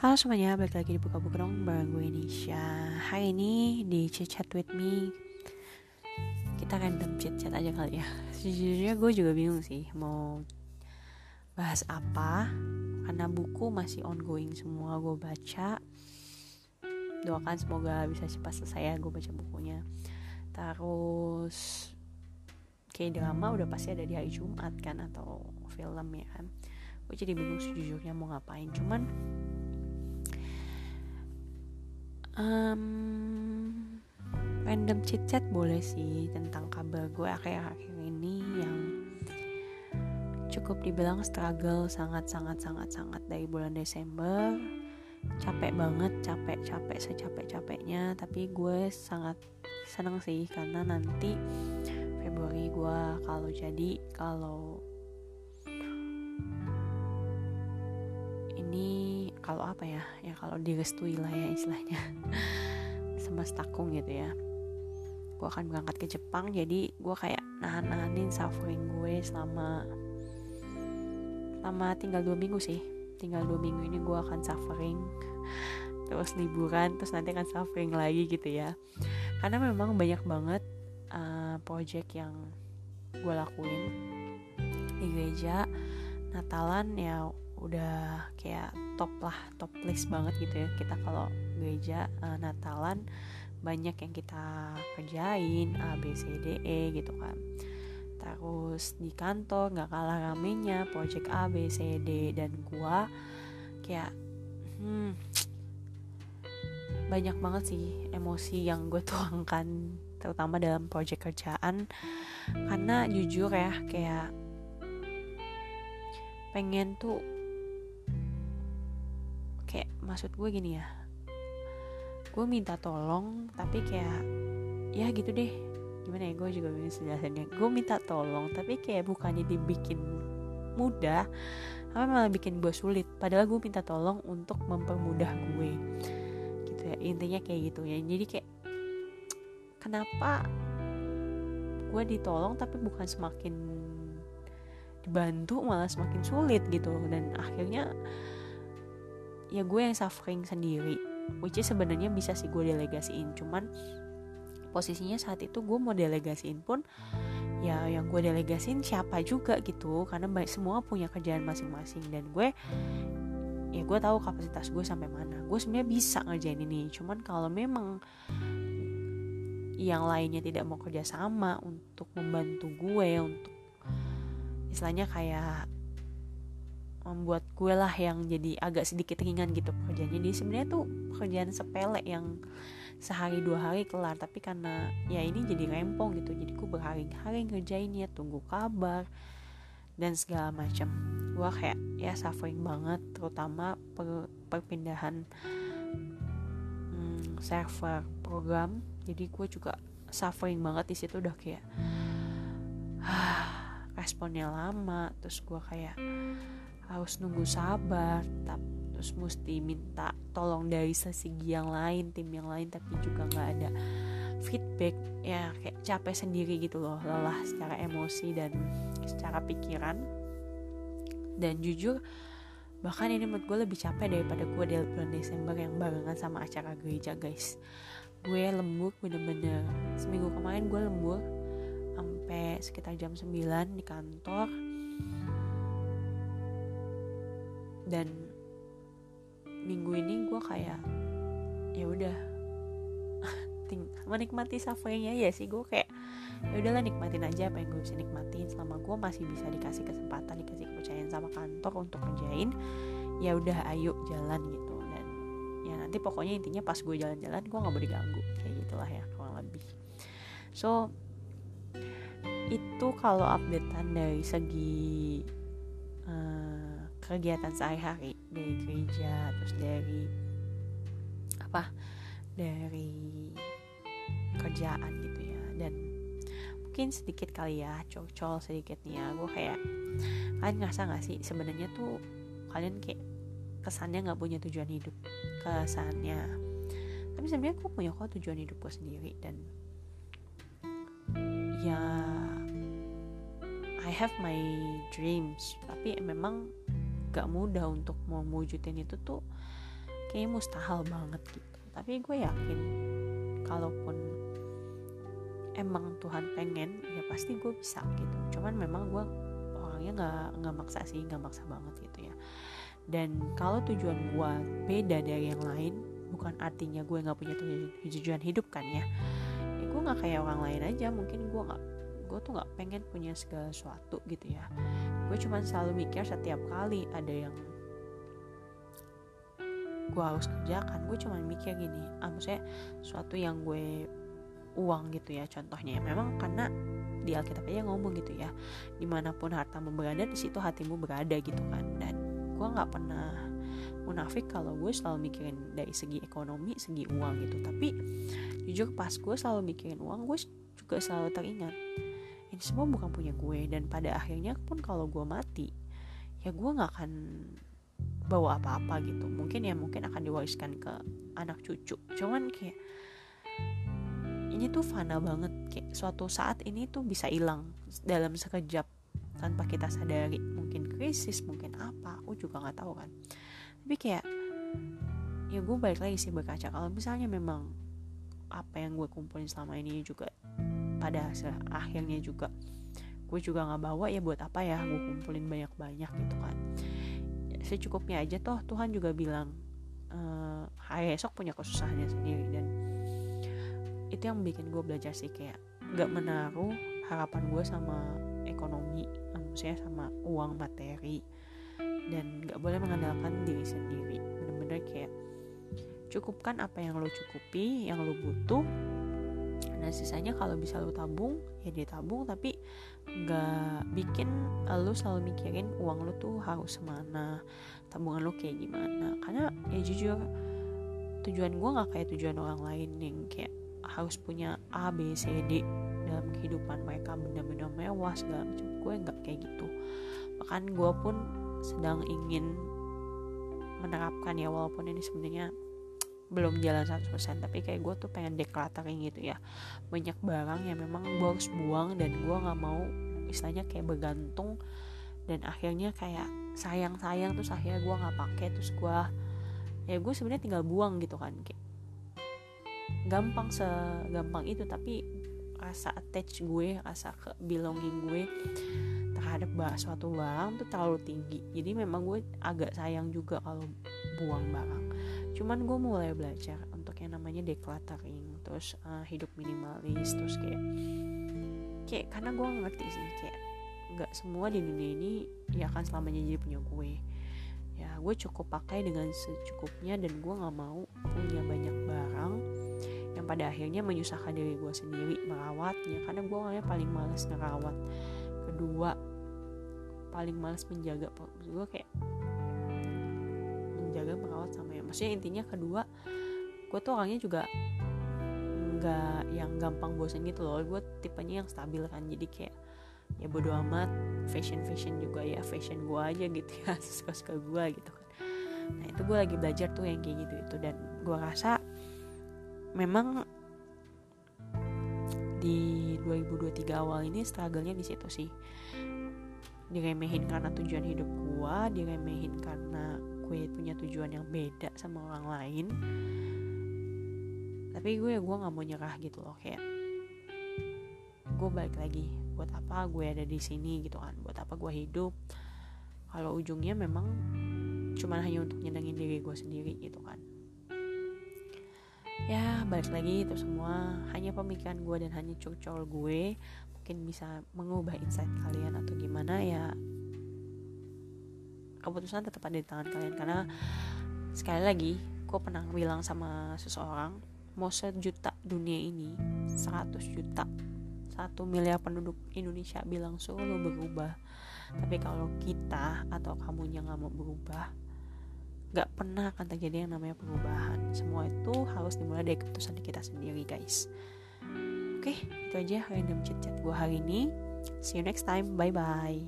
Halo semuanya, balik lagi di Buka-Buka dong bareng gue Nisha. Hari ini di Chit Chat With Me. Kita random chit chat aja kali ya. Sejujurnya gue juga bingung sih Mau bahas apa Karena buku masih ongoing semua gue baca. Doakan semoga bisa cepat selesai ya gue baca bukunya. Terus Kayak drama udah pasti ada di hari Jumat kan Atau film ya kan. Gue jadi bingung sejujurnya mau ngapain Cuman um, random chit chat boleh sih tentang kabar gue akhir-akhir ini yang cukup dibilang struggle sangat sangat sangat sangat dari bulan Desember. Capek banget capek capek secapek capeknya tapi gue sangat seneng sih karena nanti Februari gue kalau jadi kalau kalau apa ya ya kalau direstui lah ya istilahnya. Semestaku gitu ya. Gue akan berangkat ke Jepang jadi gue kayak nahan-nahanin suffering gue selama selama tinggal dua minggu sih. Tinggal dua minggu ini gue akan suffering terus liburan terus nanti akan suffering lagi gitu ya. Karena memang banyak banget uh, project yang gue lakuin. Di gereja Natalan ya udah kayak top lah top list banget gitu ya. Kita kalau gereja uh, Natalan banyak yang kita kerjain A B C D E gitu kan. Terus di kantor nggak kalah ramenya project A B C D dan gua kayak hmm, banyak banget sih emosi yang gue tuangkan terutama dalam project kerjaan. Karena jujur ya kayak pengen tuh kayak maksud gue gini ya. Gue minta tolong tapi kayak ya gitu deh. Gimana ya gue juga bisa jelasinnya gue minta tolong tapi kayak bukannya dibikin mudah tapi malah bikin gue sulit. Padahal gue minta tolong untuk mempermudah gue. Gitu ya intinya kayak gitu ya. Jadi kayak kenapa gue ditolong tapi bukan semakin dibantu malah semakin sulit gitu. Dan akhirnya ya gue yang suffering sendiri which is sebenarnya bisa sih gue delegasiin. Cuman posisinya saat itu gue mau delegasiin pun ya yang gue delegasiin siapa juga gitu karena baik semua punya kerjaan masing-masing. Dan gue ya gue tahu kapasitas gue sampai mana. Gue sebenarnya bisa ngerjain ini cuman kalau memang yang lainnya tidak mau kerja sama untuk membantu gue untuk istilahnya kayak membuat gue lah yang jadi agak sedikit ringan gitu pekerjaannya. Dia sebenarnya tuh pekerjaan sepele yang sehari dua hari kelar. Tapi karena ya ini jadi rempong gitu jadi gue berhari-hari ngerjainnya tunggu kabar dan segala macam. Gue kayak ya suffering banget terutama per, perpindahan hmm, server program. Jadi gue juga suffering banget di situ udah kayak responnya lama terus gue kayak harus nunggu sabar terus mesti minta tolong dari segi yang lain tim yang lain tapi juga nggak ada feedback ya kayak capek sendiri gitu loh lelah secara emosi dan secara pikiran. Dan jujur bahkan ini menurut gue lebih capek daripada gue di bulan Desember yang barengan sama acara gereja guys. Gue lembur bener-bener. Seminggu kemarin gue lembur sampai sekitar jam 9 di kantor dan minggu ini gue kayak ya udah. Menikmati sufferingnya ya sih gue kayak ya udahlah nikmatin aja apa yang gue bisa nikmatin. Selama gue masih bisa dikasih kesempatan dikasih kepercayaan sama kantor untuk kerjain ya udah ayo jalan gitu. Dan ya nanti pokoknya intinya pas gue jalan-jalan gue nggak mau diganggu. Kayak gitulah ya kurang lebih. So itu kalau updatean dari segi uh, kegiatan sehari-hari. Dari gereja terus dari apa? Dari kerjaan gitu ya. Dan mungkin sedikit kali ya cocol sedikit nih ya gue kayak kalian ngerasa gak sih sebenarnya tuh kalian kayak kesannya nggak punya tujuan hidup? Kesannya. Tapi sebenarnya gue punya kok tujuan hidup gue sendiri dan ya I have my dreams. Tapi memang gak mudah untuk mau mewujudin itu tuh kayaknya mustahil banget gitu. Tapi gue yakin kalaupun emang Tuhan pengen ya pasti gue bisa gitu. Cuman memang gue orangnya nggak nggak maksa sih nggak maksa banget gitu ya. Dan kalau tujuan gue beda dari yang lain bukan artinya gue nggak punya tujuan hidup kan ya ya gue nggak kayak orang lain aja. Mungkin gue nggak gue tuh nggak pengen punya segala sesuatu gitu ya. Gue cuma selalu mikir setiap kali ada yang gue harus kerjakan gue cuma mikir gini ah maksudnya sesuatu yang gue uang gitu ya contohnya. Ya memang karena di Alkitab aja ngomong gitu ya di mana pun hartamu berada di situ hatimu berada gitu kan. Dan gue nggak pernah munafik kalau gue selalu mikirin dari segi ekonomi segi uang gitu. Tapi jujur pas gue selalu mikirin uang gue juga selalu teringat semua bukan punya gue dan pada akhirnya pun kalau gue mati ya gue nggak akan bawa apa-apa gitu. Mungkin ya mungkin akan diwariskan ke anak cucu. Cuman kayak ini tuh fana banget. Kayak suatu saat ini tuh bisa hilang dalam sekejap tanpa kita sadari. Mungkin krisis mungkin apa aku juga nggak tahu kan. Tapi kayak ya gue balik lagi sih berkaca. Kalau misalnya memang apa yang gue kumpulin selama ini juga pada akhirnya juga. Gue juga nggak bawa ya buat apa ya gue kumpulin banyak-banyak gitu kan. Ya, secukupnya aja toh Tuhan juga bilang hari esok punya kesusahannya sendiri. Dan itu yang bikin gue belajar sih kayak gak menaruh harapan gue sama ekonomi maksudnya sama uang materi dan gak boleh mengandalkan diri sendiri. Bener-bener kayak cukupkan apa yang lo cukupi yang lo butuh nah sisanya kalau bisa lo tabung ya ditabung tapi gak bikin lo selalu mikirin uang lo tuh harus semana tabungan lo kayak gimana. Karena ya jujur tujuan gue gak kayak tujuan orang lain yang kayak harus punya A B C D dalam kehidupan mereka benda-benda mewah segala macam. Gue nggak kayak gitu. Bahkan gue pun sedang ingin menerapkan ya walaupun ini sebenarnya belum jalan 100% tapi kayak gue tuh pengen decluttering gitu ya. Banyak barang yang memang gue harus buang dan gue nggak mau istilahnya kayak bergantung dan akhirnya kayak sayang-sayang terus akhirnya gue nggak pakai terus gue ya gue sebenarnya tinggal buang gitu kan kayak gampang segampang itu tapi rasa attach gue rasa ke belonging gue terhadap suatu barang tuh terlalu tinggi. Jadi memang gue agak sayang juga kalau buang barang cuman gue mulai belajar untuk yang namanya decluttering terus uh, hidup minimalis terus kayak kayak karena gue ngerti sih kayak nggak semua di dunia ini ya akan selamanya jadi punya gue. Ya gue cukup pakai dengan secukupnya dan gue nggak mau punya banyak barang yang pada akhirnya menyusahkan diri gue sendiri merawatnya. Karena gue orangnya paling males ngerawat kedua paling males menjaga gue kayak menjaga merawat sama ya maksudnya intinya kedua gue tuh orangnya juga nggak yang gampang bosan gitu loh. Gue tipenya yang stabil kan jadi kayak ya bodo amat fashion fashion juga ya fashion gue aja gitu ya suka suka gue gitu kan. Nah itu gue lagi belajar tuh yang kayak gitu itu dan gue rasa memang di 2023 awal ini struggle-nya di situ sih. Diremehin karena tujuan hidup gue diremehin karena gue punya tujuan yang beda sama orang lain. Tapi gue gue nggak mau nyerah gitu loh kayak gue balik lagi buat apa gue ada di sini gitu kan? Buat apa gue hidup? Kalau ujungnya memang cuma hanya untuk nyenengin diri gue sendiri gitu kan. Ya balik lagi itu semua. Hanya pemikiran gue dan hanya curcol gue mungkin bisa mengubah insight kalian atau gimana ya keputusan tetap ada di tangan kalian. Karena sekali lagi gue pernah bilang sama seseorang mau sejuta dunia ini 100 juta satu miliar penduduk Indonesia bilang suruh lo berubah. Tapi kalau kita atau kamu yang nggak mau berubah gak pernah akan terjadi yang namanya perubahan. Semua itu harus dimulai dari keputusan kita sendiri guys. Oke itu aja random chat chat gue hari ini. See you next time. Bye bye